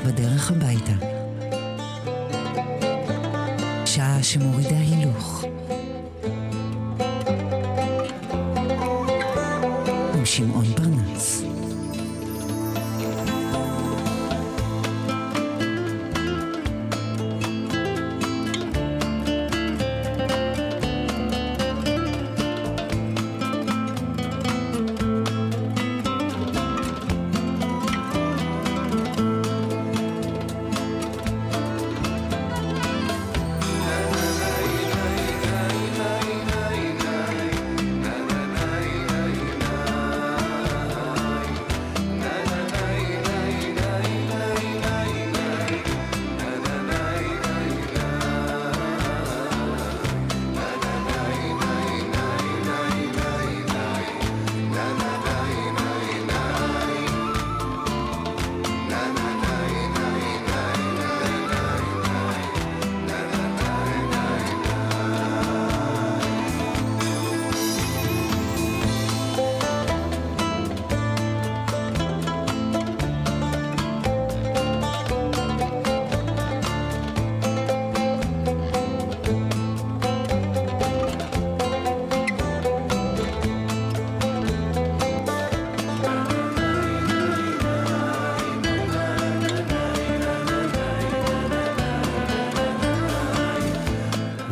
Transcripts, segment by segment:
בדרך הביתה. שעה שמורידה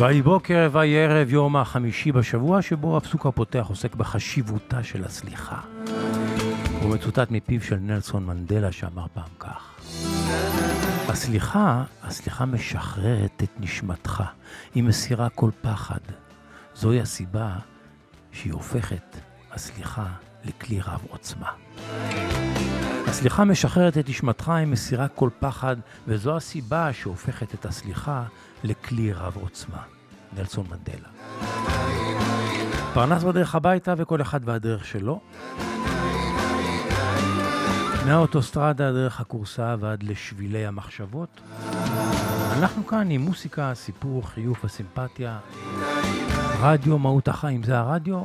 ויהי בוקר ויהי ערב יום החמישי בשבוע, שבו הפסוק הפותח עוסק בחשיבותה של הסליחה. הוא מצוטט מפיו של נלסון מנדלה שאמר פעם כך: הסליחה, הסליחה משחררת את נשמתך, היא מסירה כל פחד. זוהי הסיבה שהיא הופכת, הסליחה, לכלי רב עוצמה. הסליחה משחררת את נשמתך, היא מסירה כל פחד, וזו הסיבה שהופכת את הסליחה לכלי רב עוצמה. נלסון מנדלה. פרנס בדרך הביתה וכל אחד והדרך שלו. מהאוטוסטרדה דרך הכורסה ועד לשבילי המחשבות. אנחנו כאן עם מוסיקה, סיפור, חיוף וסימפתיה. רדיו, מהות החיים, זה הרדיו.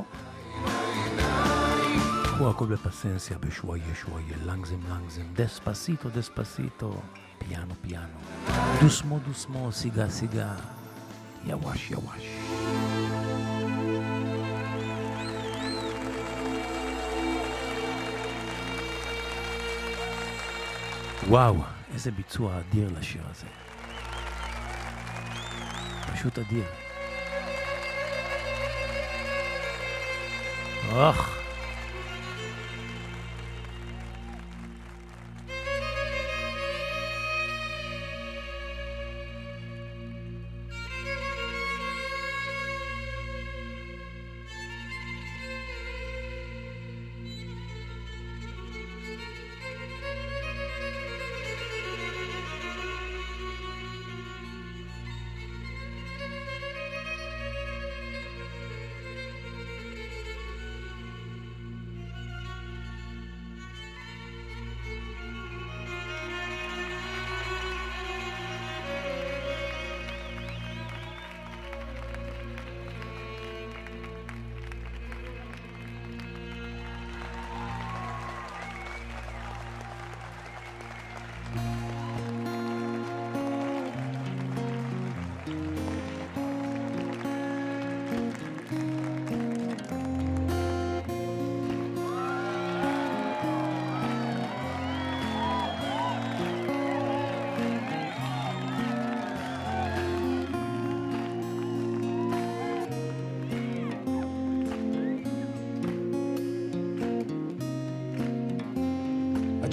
קחו הכל בפסנסיה, בשוואיה, שוואיה, לנגזם, לנגזם, דספסיטו, דספסיטו, פיאנו, פיאנו. דוסמו, דוסמו, סיגה, סיגה. יווש, יווש. וואו, איזה ביצוע אדיר לשיר הזה. פשוט אדיר. אוח.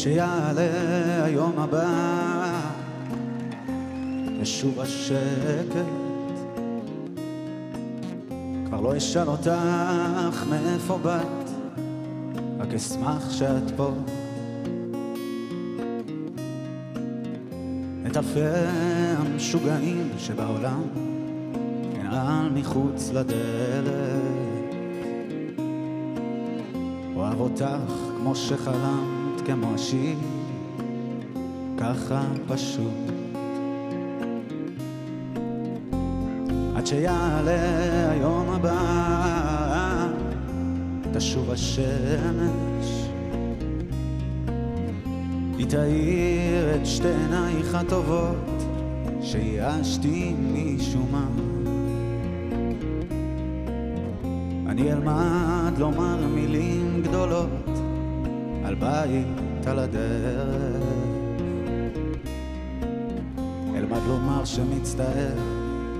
שיעלה היום הבא, ישוב השקט. כבר לא אשאל אותך מאיפה באת, רק אשמח שאת פה. את אלפי המשוגעים שבעולם, ננעל מחוץ לדלת. אוהב אותך כמו שחלמת, כמו השיר, ככה פשוט. עד שיעלה היום הבא, תשוב השמש. היא תאיר את שתי עינייך הטובות שייאשתי משום מה. אני אלמד לומר מילים גדולות על בית על הדרך. אלמד לומר שמצטער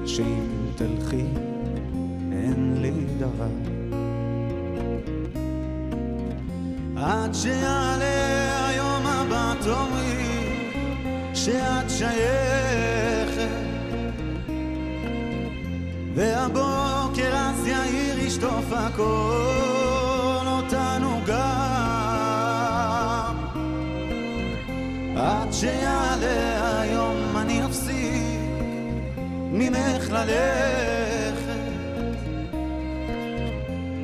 שאם תלכי אין לי דבר. עד שיעלה היום הבא תאמרי שאת שייכת והבוקר אז יאיר ישטוף הכל עד שיעלה היום אני אפסיק ממך ללכת.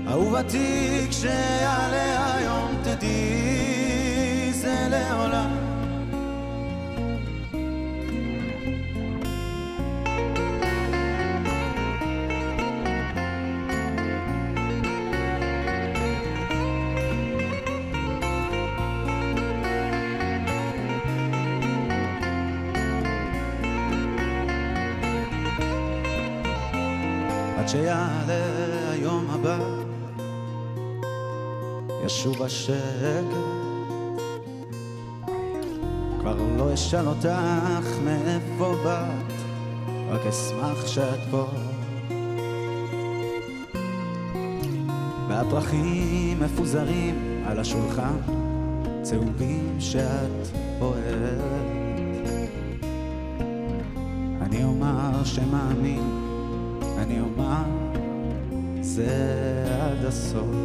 אהובתי כשיעלה היום תדעי שיעלה היום הבא ישוב השקט. כבר לא אשאל אותך מאיפה באת רק אשמח שאת פה. והפרחים מפוזרים על השולחן צהובים שאת אוהבת אני אומר שמאמין אני אומר זה עד הסוף.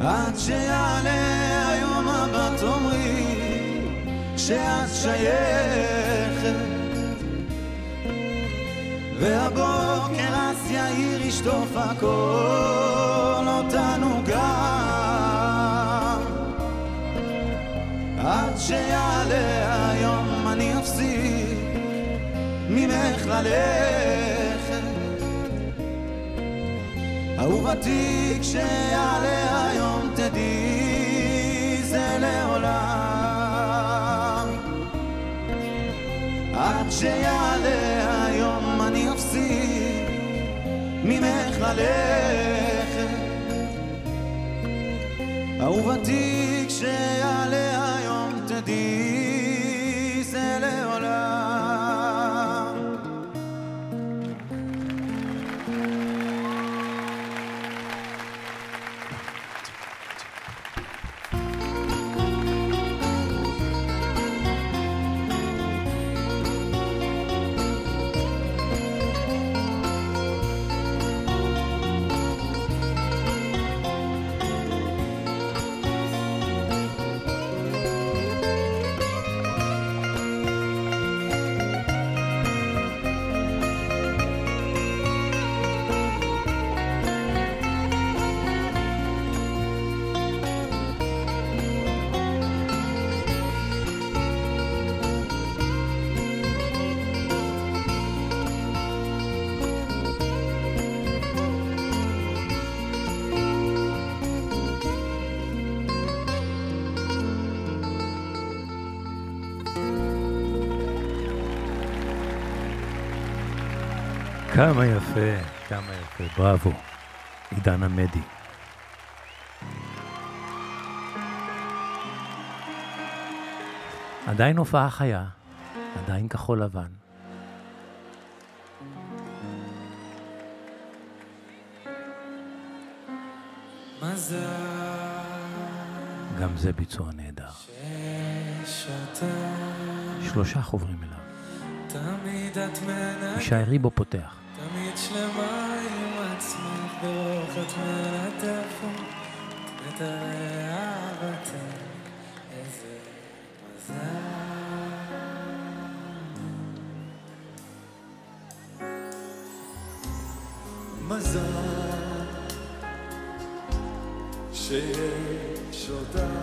עד שיעלה היום הבא תאמרי שאת שייכת. והבוקר אז יאיר ישטוף הכל אותנו גם. עד שיעלה ללכת. אהובתי כשיעלה היום תדעי זה לעולם. עד שיעלה היום אני אפסיק ממך ללכת. אהובתי כמה יפה, כמה יפה, בראבו. עידן עמדי. עדיין הופעה חיה, עדיין כחול לבן. גם זה ביצוע נהדר. שלושה חוברים אליו. תמיד את מנקה, ישי ריבו פותח. תמיד שלמה עם עצמך, ברוך את מלטפת, את אהבתך, איזה מזל. מזל שיש אותה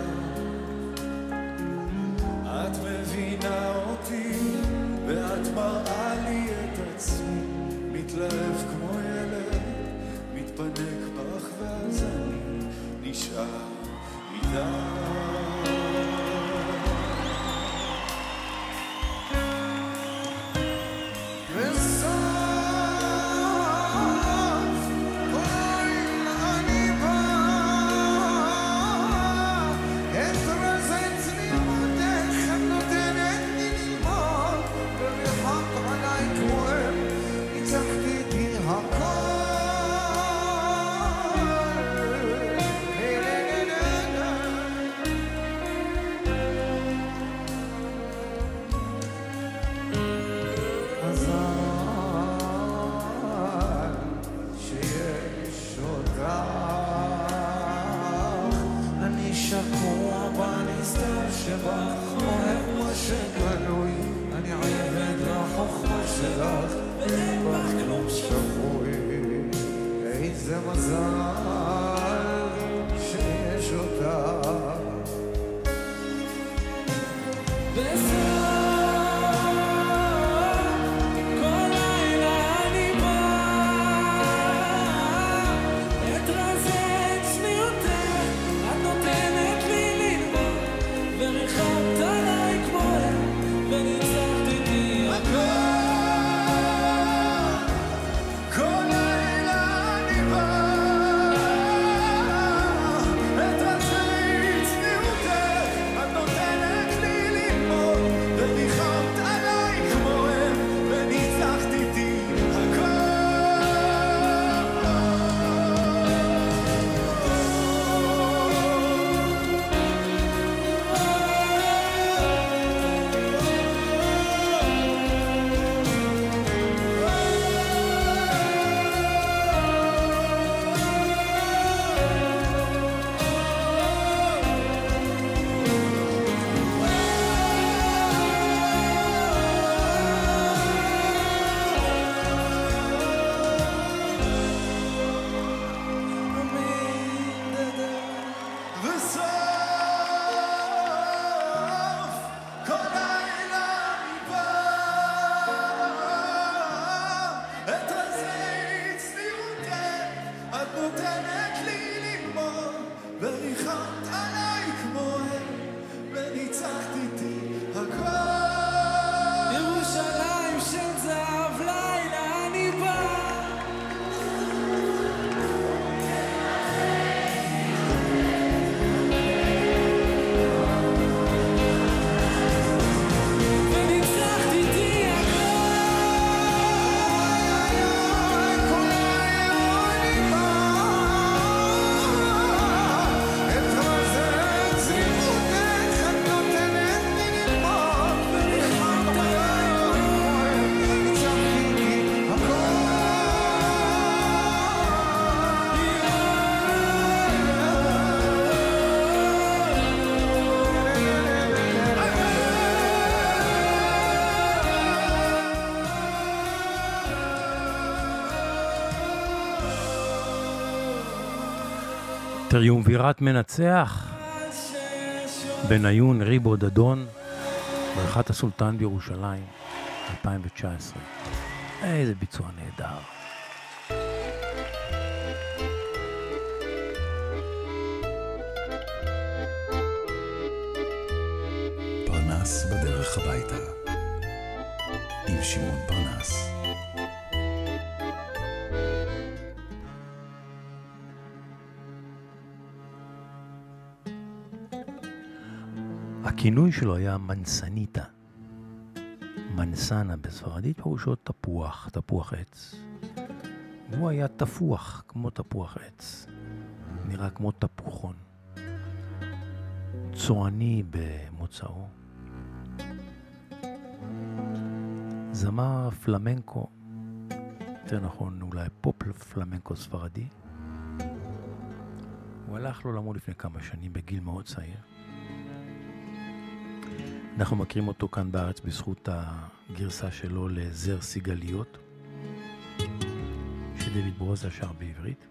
טריומווירט מנצח, בניון ריבו דדון, בריכת הסולטן בירושלים, 2019. איזה ביצוע הכינוי שלו היה מנסניטה. מנסנה בספרדית פירושו תפוח, תפוח עץ. הוא היה תפוח כמו תפוח עץ. נראה כמו תפוחון. צועני במוצאו. זמר פלמנקו, יותר נכון אולי פופ פלמנקו ספרדי. הוא הלך לעולמו לפני כמה שנים בגיל מאוד צעיר. אנחנו מכירים אותו כאן בארץ בזכות הגרסה שלו לזר סיגליות, שדויד ברוזה שר בעברית.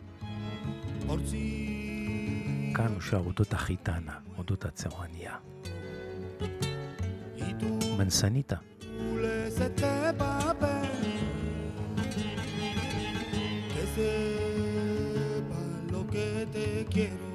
כאן הוא שר אודות החיטנה, אודות הצרניה. מנסניטה. se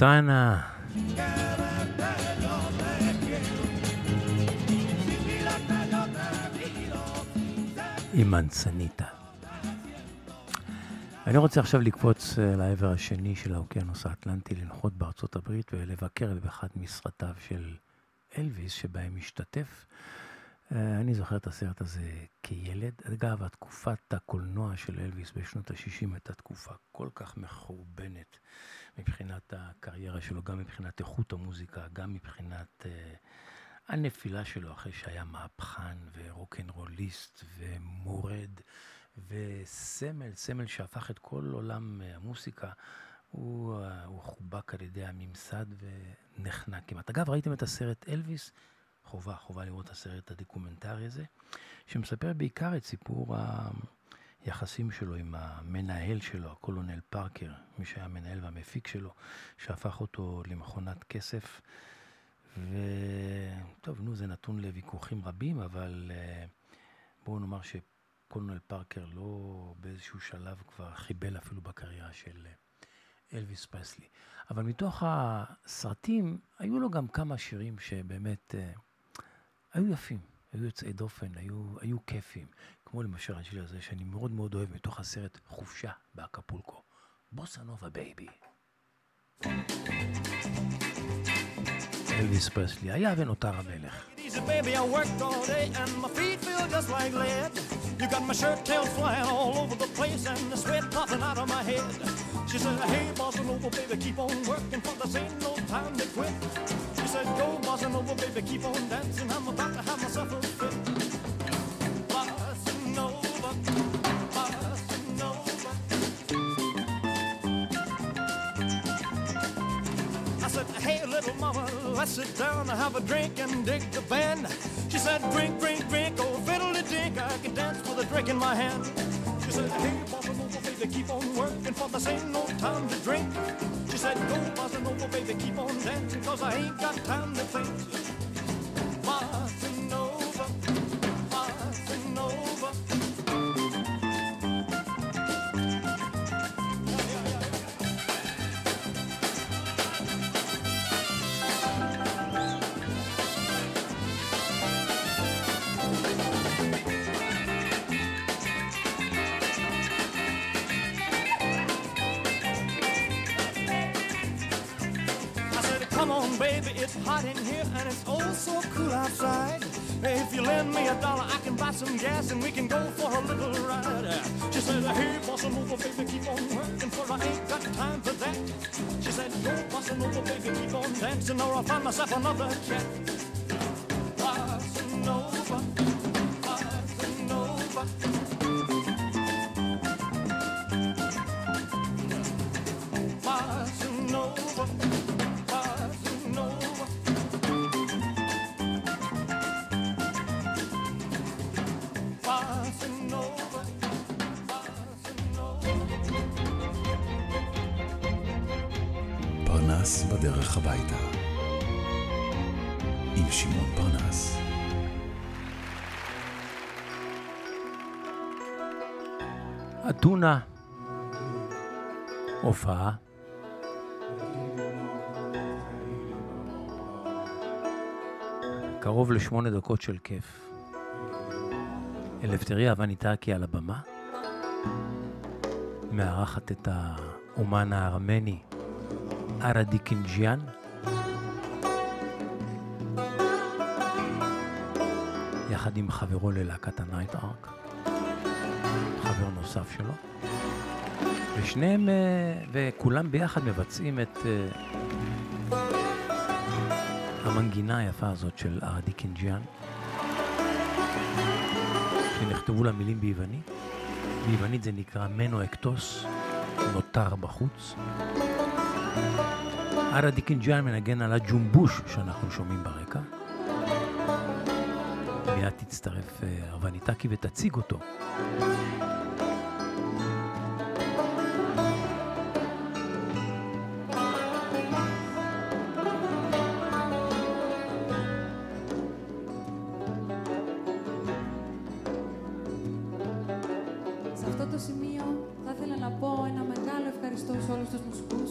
sin עם מנצניטה. אני רוצה עכשיו לקפוץ אה, לעבר השני של האוקיינוס האטלנטי, לנחות בארצות הברית ולבקר באחד מסרטיו של אלוויס, שבהם השתתף. אה, אני זוכר את הסרט הזה כילד. אגב, תקופת הקולנוע של אלוויס בשנות ה-60 הייתה תקופה כל כך מחורבנת מבחינת הקריירה שלו, גם מבחינת איכות המוזיקה, גם מבחינת אה, הנפילה שלו אחרי שהיה מהפכן ורוקנרוליסט ומורד וסמל, סמל שהפך את כל עולם אה, המוסיקה. הוא, אה, הוא חובק על ידי הממסד ונחנק כמעט. אגב, ראיתם את הסרט אלוויס? חובה, חובה לראות את הסרט הדוקומנטרי הזה, שמספר בעיקר את סיפור היחסים שלו עם המנהל שלו, הקולונל פארקר, מי שהיה המנהל והמפיק שלו, שהפך אותו למכונת כסף. וטוב, נו, זה נתון לוויכוחים רבים, אבל אה, בואו נאמר שקולונל פארקר לא באיזשהו שלב כבר חיבל אפילו בקריירה של אה, אלוויס פרסלי. אבל מתוך הסרטים, היו לו גם כמה שירים שבאמת אה, היו יפים, היו יוצאי דופן, היו, היו כיפים. כמו למשל השיר הזה שאני מאוד מאוד אוהב מתוך הסרט חופשה באקפולקו. בוסה נובה בייבי. אלוויס פרסלי היה ונותר המלך. Baby, I worked all day and my feet feel just like lead. You got my shirt tails flying all over the place and the sweat popping out of my head. She said, Hey, bossa nova, baby, keep on working, for this ain't no time to quit. Said, Go, bossa nova, baby, keep on dancing. I'm about to have myself a fit. I said, hey, little mama, let's sit down and have a drink and dig the band. She said, drink, drink, drink, oh, fiddle the dink, I can dance with a drink in my hand. She said, hey, bossa nova, baby, keep on working, for this ain't no time to drink. Said, go, bossa nova, baby, keep on dancing, cause I ain't got time to think. Hot in here and it's oh so cool outside. If you lend me a dollar, I can buy some gas and we can go for a little ride. She said, hey, bossa nova, baby, keep on working, for I ain't got time for that. She said, go, bossa nova, baby, keep on dancing, or I'll find myself another cat. קרוב לשמונה דקות של כיף. אלפתריה ארבניטקי על הבמה, מארחת את האומן הארמני ארדי קינג'יאן. יחד עם חברו ללהקת הנייט ארק, חבר נוסף שלו. ושניהם, אה, וכולם ביחד מבצעים את אה, המנגינה היפה הזאת של ארה דינקג'יאן, שנכתבו לה מילים ביוונית. ביוונית זה נקרא מנו אקטוס, נותר בחוץ. ארה דינקג'יאן מנגן על הג'ומבוש שאנחנו שומעים ברקע. מיד תצטרף ארבניטקי ותציג אותו. Σημείο θα ήθελα να πω ένα μεγάλο ευχαριστώ σε όλους τους μουσικούς.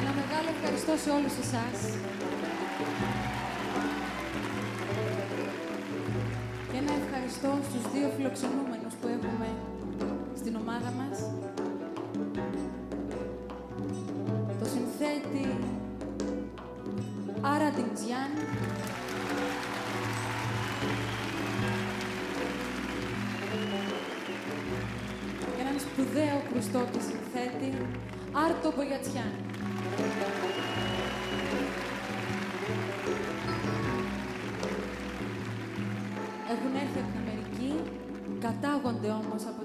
Ένα μεγάλο ευχαριστώ σε όλους εσάς. Και ένα ευχαριστώ στους δύο φιλοξενούμενους που έχουμε στην ομάδα μας. Σπουδαίο κρουστό και συνθέτη, Άρτο Μπογιατσιάν. Έχουν έρθει από την Αμερική, κατάγονται όμως από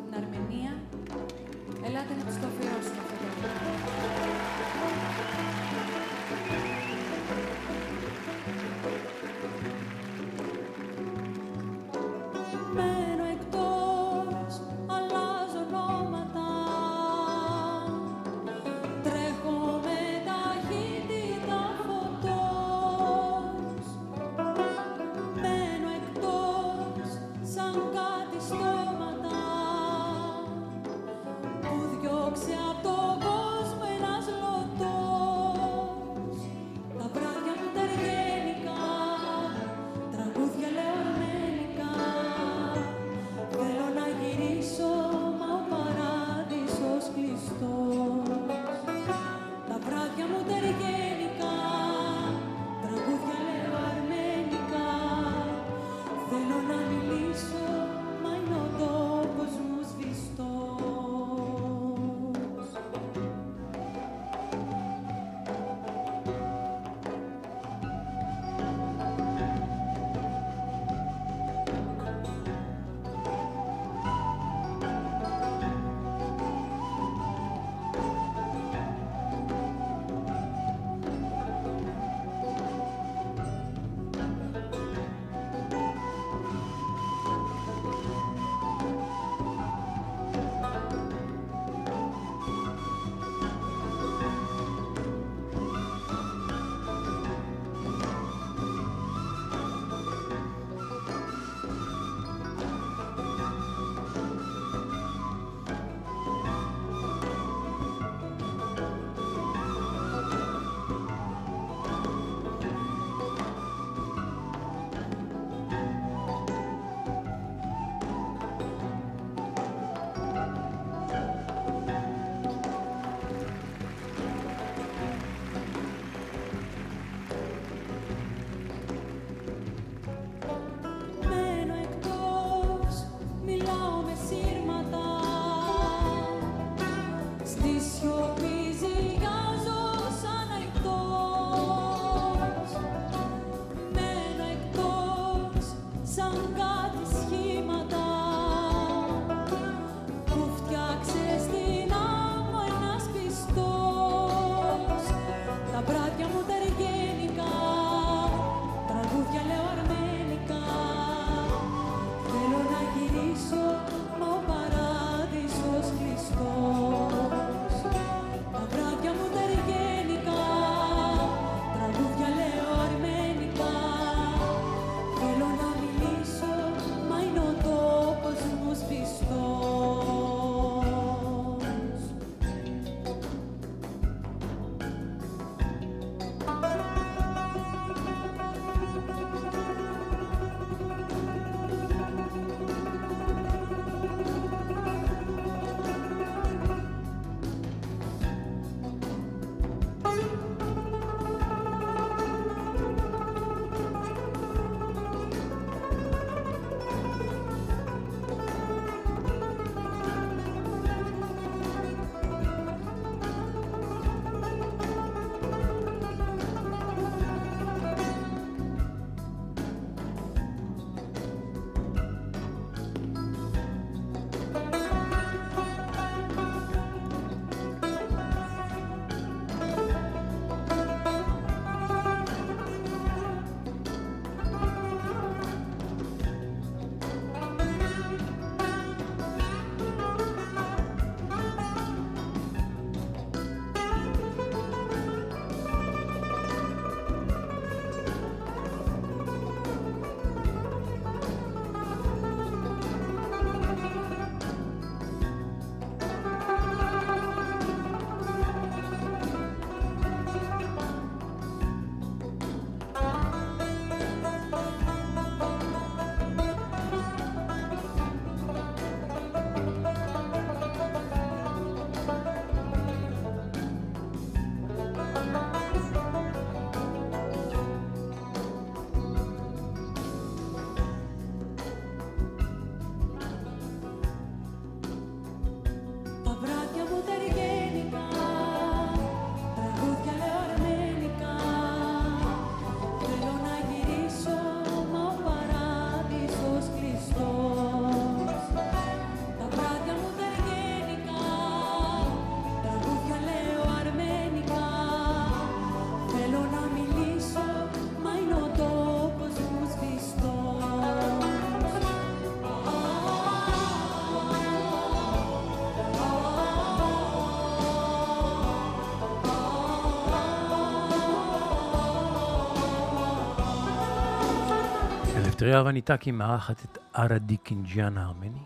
טריה ארבניטקי מארחת את ארה דינקג'יאן הארמני.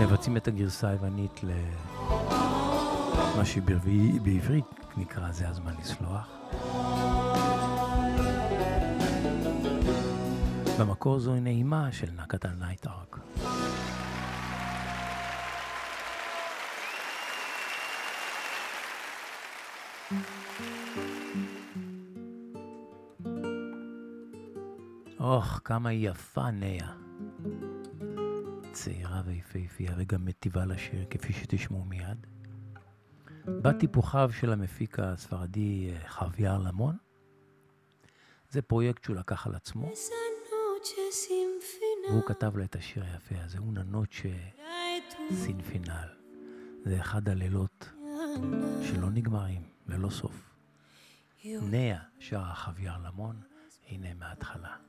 מבצעים את הגרסה היוונית למה שבעברית נקרא זה הזמן לסלוח. במקור זוהי נעימה של להקת נייט ארק. אוח, כמה יפה נאה. צעירה ויפהפייה וגם מטיבה לשיר, כפי שתשמעו מיד. בת טיפוחיו של המפיק הספרדי אה, חוויאר למון. זה פרויקט שהוא לקח על עצמו, והוא כתב לה את השיר היפה הזה, אונה נוטשה סין פינל. זה אחד הלילות שלא נגמרים, ללא סוף. נאה שרה חוויאר למון, הנה מההתחלה.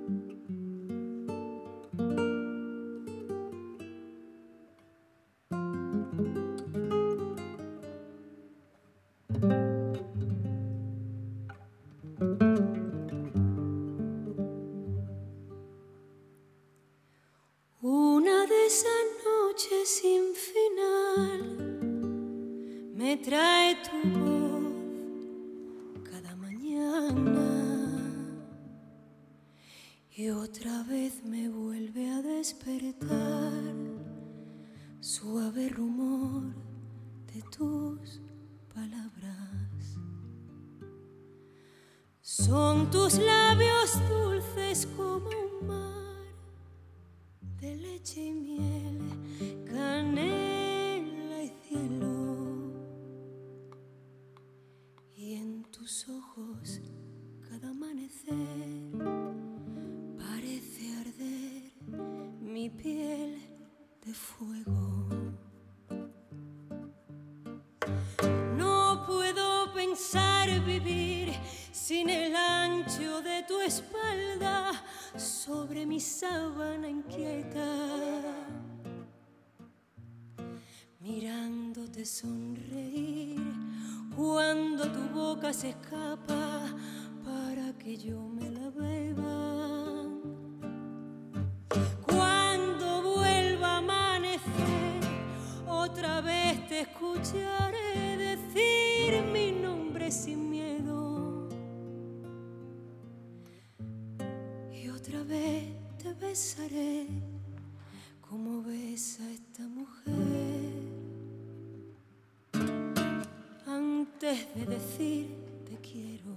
de sonreír cuando tu boca se escapa para que yo me la beba. Cuando vuelva a amanecer, otra vez te escucharé decir mi nombre sin miedo. Y otra vez te besaré. vez de decir te quiero.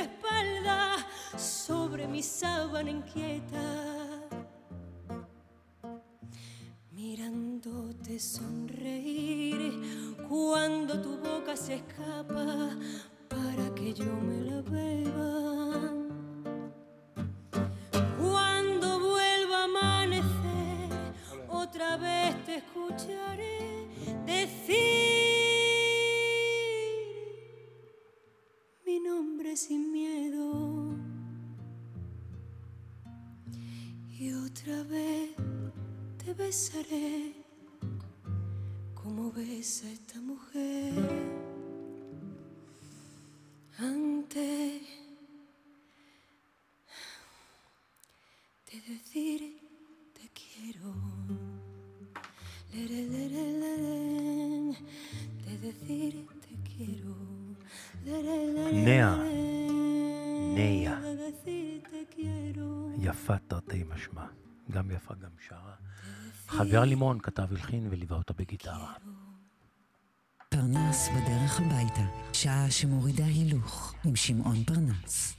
Espalda sobre mi sábana inquieta. Mirándote sonreír cuando tu boca se escapa גם יפה, גם שרה. חבר לימון כתב, הלחין וליווה אותה בגיטרה. פרנס בדרך הביתה, שעה שמורידה הילוך עם שמעון פרנס.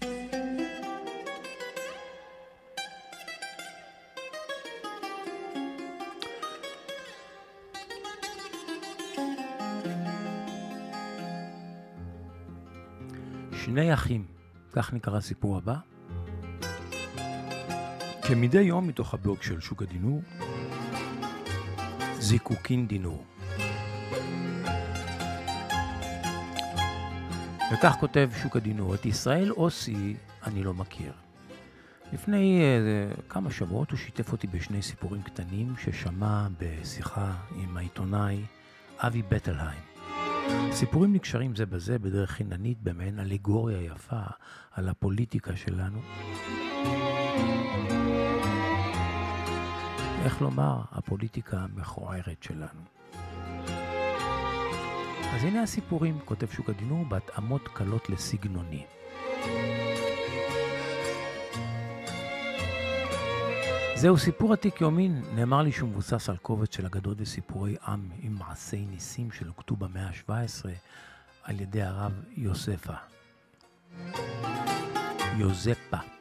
שני אחים, כך נקרא הסיפור הבא. כמדי יום מתוך הבלוג של שוק הדינור, זיקוקין דינור. וכך כותב שוק הדינור, את ישראל אוסי אני לא מכיר. לפני uh, כמה שבועות הוא שיתף אותי בשני סיפורים קטנים ששמע בשיחה עם העיתונאי אבי בטלהיים. סיפורים נקשרים זה בזה בדרך חיננית במעין אלגוריה יפה על הפוליטיקה שלנו. איך לומר, הפוליטיקה המכוערת שלנו. אז הנה הסיפורים, כותב שוק הדינור, בהתאמות קלות לסגנוני. זהו סיפור עתיק יומין, נאמר לי שהוא מבוסס על קובץ של אגדות וסיפורי עם עם מעשי ניסים שלוקטו במאה ה-17 על ידי הרב יוספה. יוזפה.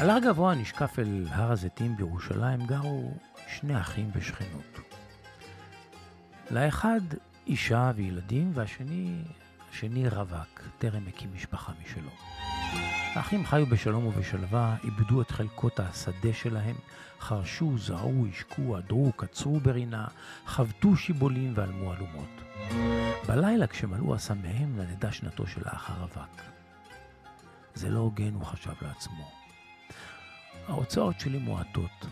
על הר גבוה נשקף אל הר הזיתים בירושלים גרו שני אחים בשכנות. לאחד אישה וילדים והשני, השני רווק, טרם הקים משפחה משלו. האחים חיו בשלום ובשלווה, איבדו את חלקות השדה שלהם, חרשו, זרעו, השקו, עדרו, קצרו ברינה, חבטו שיבולים ועלמו אלומות. בלילה כשמלאו אסמיהם ללידה שנתו של האח הרווק. זה לא הוגן, הוא חשב לעצמו. ההוצאות שלי מועטות.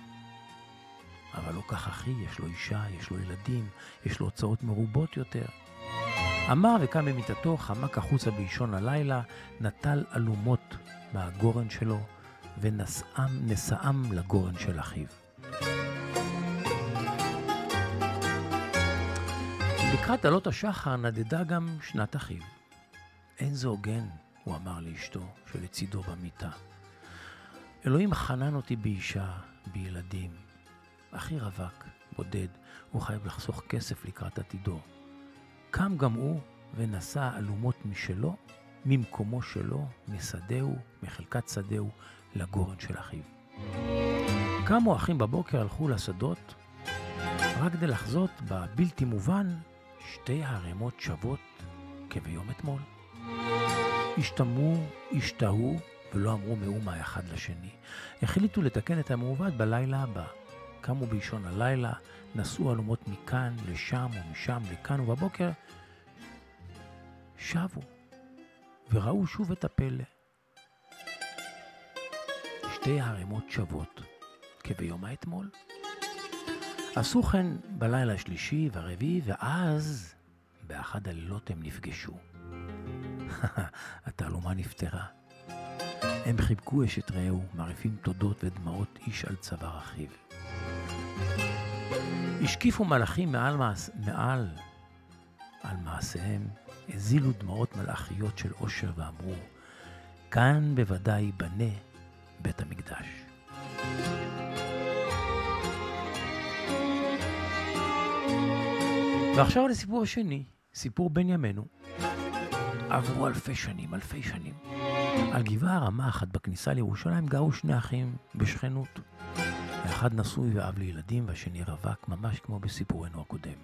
אבל לא כך אחי, יש לו אישה, יש לו ילדים, יש לו הוצאות מרובות יותר. אמר וקם ממיטתו, חמק החוצה באישון הלילה, נטל אלומות מהגורן שלו, ונשאם לגורן של אחיו. לקראת עלות השחר נדדה גם שנת אחיו. אין זה הוגן, הוא אמר לאשתו, שלצידו במיטה. אלוהים חנן אותי באישה, בילדים. אחי רווק, בודד, הוא חייב לחסוך כסף לקראת עתידו. קם גם הוא ונשא אלומות משלו, ממקומו שלו, משדהו, מחלקת שדהו, לגורן של אחיו. קמו אחים בבוקר, הלכו לשדות, רק כדי לחזות בבלתי מובן שתי ערימות שוות כביום אתמול. השתמו, השתהו, ולא אמרו מאומה אחד לשני. החליטו לתקן את המעוות בלילה הבא. קמו באישון הלילה, נשאו אלומות מכאן לשם ומשם לכאן, ובבוקר שבו וראו שוב את הפלא. שתי הערימות שוות כביום האתמול. עשו כן בלילה השלישי והרביעי, ואז באחד הלילות הם נפגשו. התעלומה נפתרה. הם חיבקו אשת רעהו, מרעיפים תודות ודמעות איש על צוואר אחיו. השקיפו מלאכים מעל, מעש... מעל על מעשיהם, הזילו דמעות מלאכיות של אושר ואמרו, כאן בוודאי ייבנה בית המקדש. ועכשיו לסיפור השני, סיפור בן ימינו. עברו אלפי שנים, אלפי שנים. על גבעה רמה אחת בכניסה לירושלים גרו שני אחים בשכנות. האחד נשוי ואב לילדים והשני רווק, ממש כמו בסיפורנו הקודם.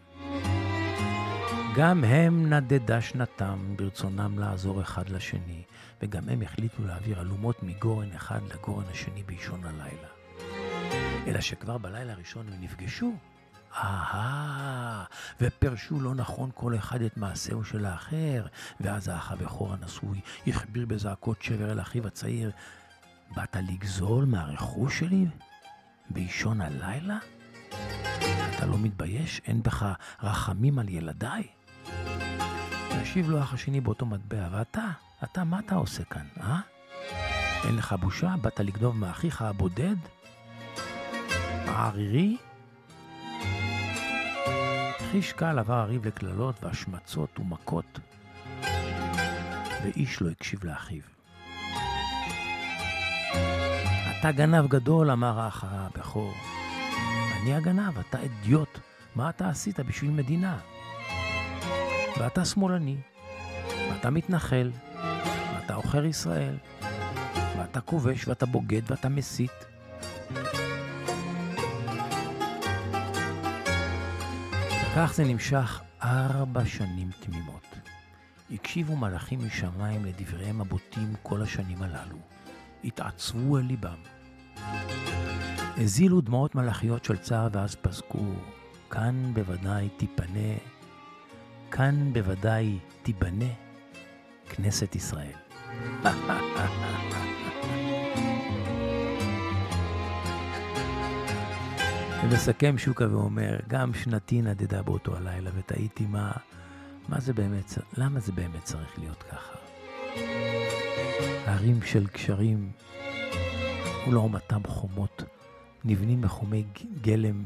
גם הם נדדה שנתם ברצונם לעזור אחד לשני, וגם הם החליטו להעביר אלומות מגורן אחד לגורן השני באישון הלילה. אלא שכבר בלילה הראשון הם נפגשו, אהה, ופרשו לא נכון כל אחד את מעשהו של האחר, ואז האח הבכור הנשוי הכביר בזעקות שבר אל אחיו הצעיר, באת לגזול מהרכוש שלי באישון הלילה? אתה לא מתבייש? אין בך רחמים על ילדיי? השיב לו האח השני באותו מטבע, ואתה, אתה, מה אתה עושה כאן, אה? אין לך בושה? באת לגנוב מאחיך הבודד? הערירי? חיש קל עבר הריב לקללות והשמצות ומכות, ואיש לא הקשיב לאחיו. אתה גנב גדול, אמר האח הבכור. אני הגנב, אתה אדיוט. מה אתה עשית בשביל מדינה? ואתה שמאלני, ואתה מתנחל, ואתה עוכר ישראל, ואתה כובש, ואתה בוגד, ואתה מסית. וכך זה נמשך ארבע שנים תמימות. הקשיבו מלאכים משמיים לדבריהם הבוטים כל השנים הללו. התעצבו אל ליבם. הזילו דמעות מלאכיות של צער ואז פסקו, כאן בוודאי תיפנה, כאן בוודאי תיבנה כנסת ישראל. ומסכם שוקה ואומר, גם שנתי נדדה באותו הלילה, ותהיתי מה, מה זה באמת, למה זה באמת צריך להיות ככה? הרים של גשרים ולעומתם חומות נבנים מחומי גלם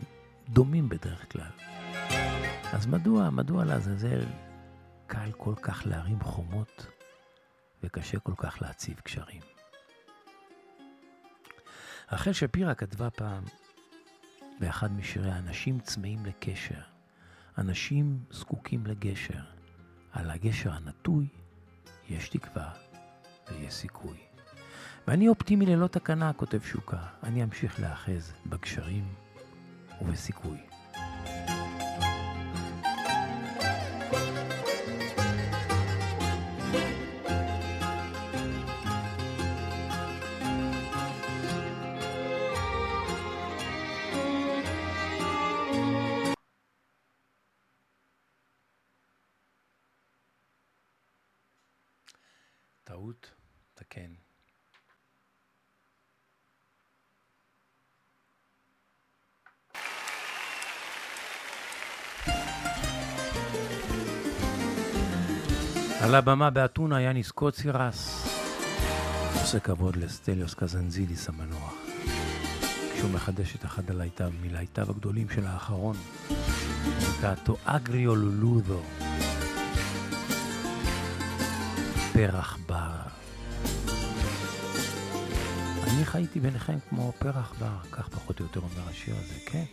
דומים בדרך כלל. אז מדוע, מדוע לעזאזל קל כל כך להרים חומות וקשה כל כך להציב גשרים? רחל שפירא כתבה פעם באחד משיריה, אנשים צמאים לקשר, אנשים זקוקים לגשר. על הגשר הנטוי יש תקווה ויש סיכוי. ואני אופטימי ללא תקנה, כותב שוקה. אני אמשיך להאחז בגשרים ובסיכוי. הבמה באתונה יאניס קוצירס. עושה כבוד לסטליוס קזנזיליס המנוח. כשהוא מחדש את אחד הלהיטיו מלהיטיו הגדולים של האחרון נקראתו אגריו לולודו. פרח בר. אני חייתי ביניכם כמו פרח בר, כך פחות או יותר אומר השיר הזה, כן?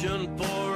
For.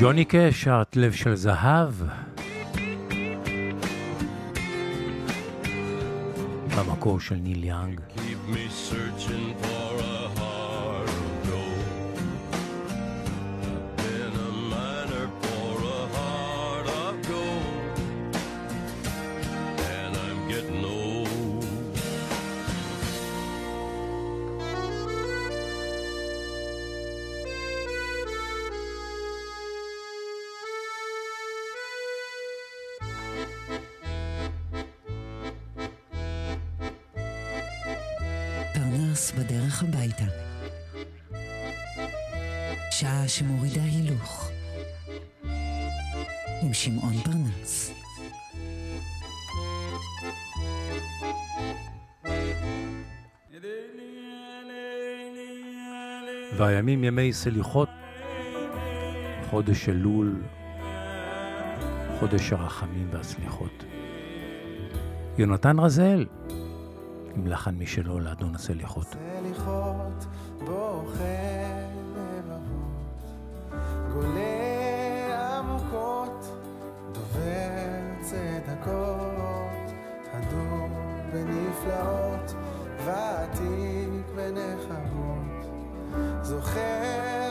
ג'וני קאש, שרת לב של זהב. במקור של ניל יאנג. Keep me searching for והימים ימי סליחות, חודש אלול, חודש הרחמים והסליחות. יונתן רזאל, עם לחן משלו לאדון הסליחות. סליחות בוחר לבבות, גולה עמוקות, דובר צדקות, הדור בנפלאות. mujer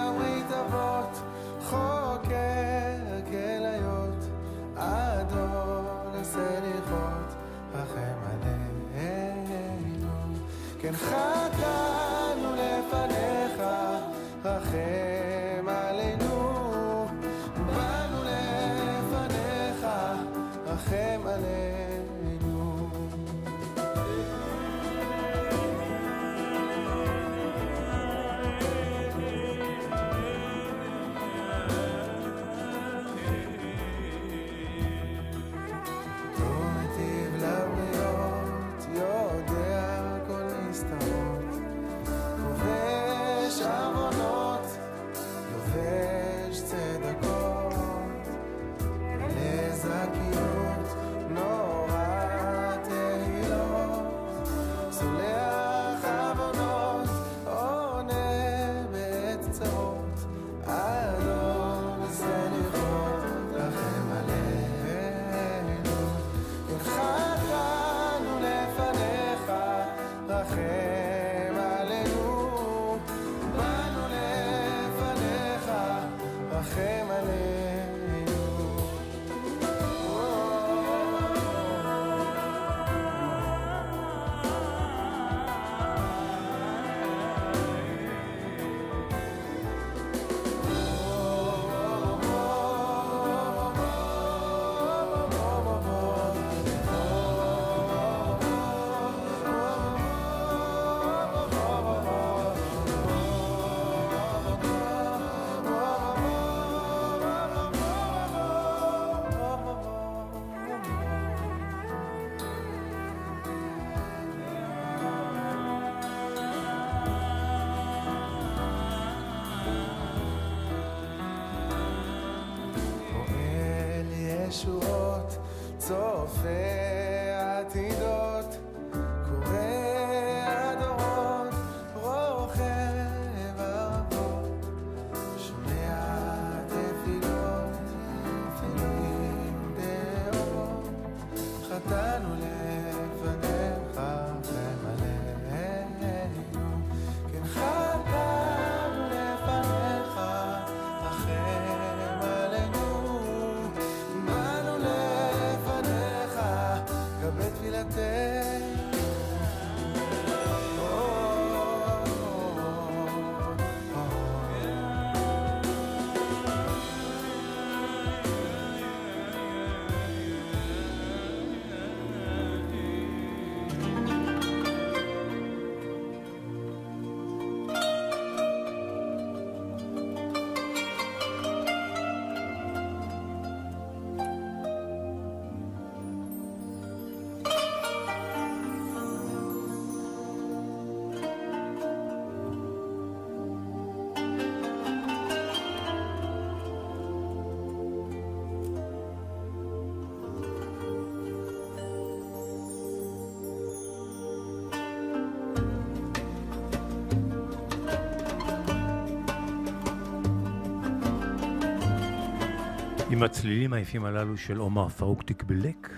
עם הצלילים היפים הללו של עומר פרוק תקבלק,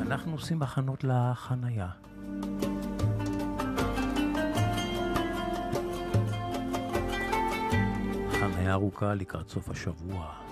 אנחנו עושים הכנות לחנייה. חנייה ארוכה לקראת סוף השבוע.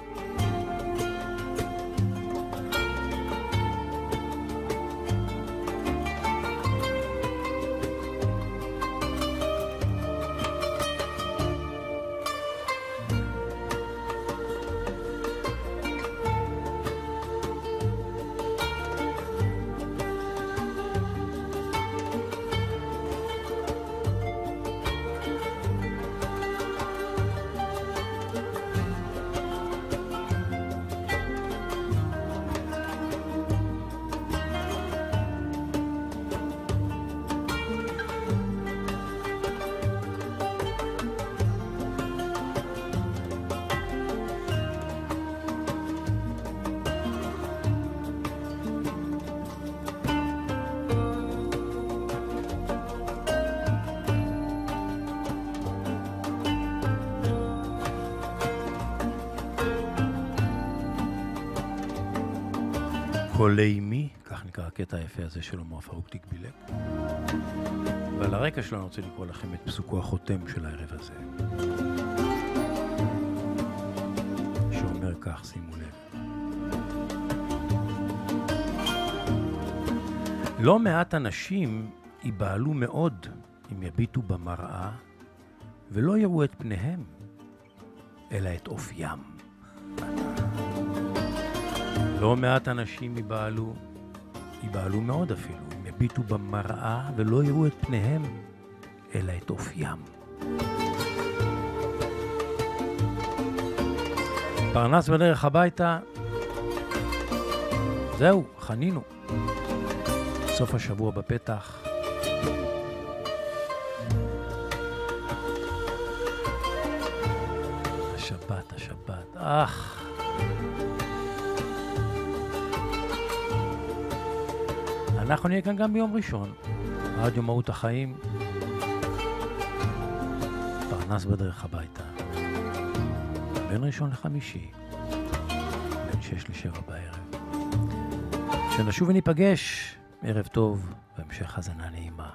קולי מי, כך נקרא הקטע היפה הזה של עומר פרוק תקבילק. ועל הרקע שלו אני רוצה לקרוא לכם את פסוקו החותם של הערב הזה. שאומר כך, שימו לב. לא מעט אנשים ייבהלו מאוד אם יביטו במראה ולא יראו את פניהם, אלא את אופיים. לא מעט אנשים ייבהלו, ייבהלו מאוד אפילו, הם יביטו במראה ולא יראו את פניהם, אלא את אופיים. פרנס בדרך הביתה, זהו, חנינו. סוף השבוע בפתח. השבת, השבת, אך. אנחנו נהיה כאן גם ביום ראשון. רדיו מהות החיים. פרנס בדרך הביתה. בין ראשון לחמישי. בין שש לשבע בערב. שנשוב וניפגש. ערב טוב והמשך האזנה נעימה.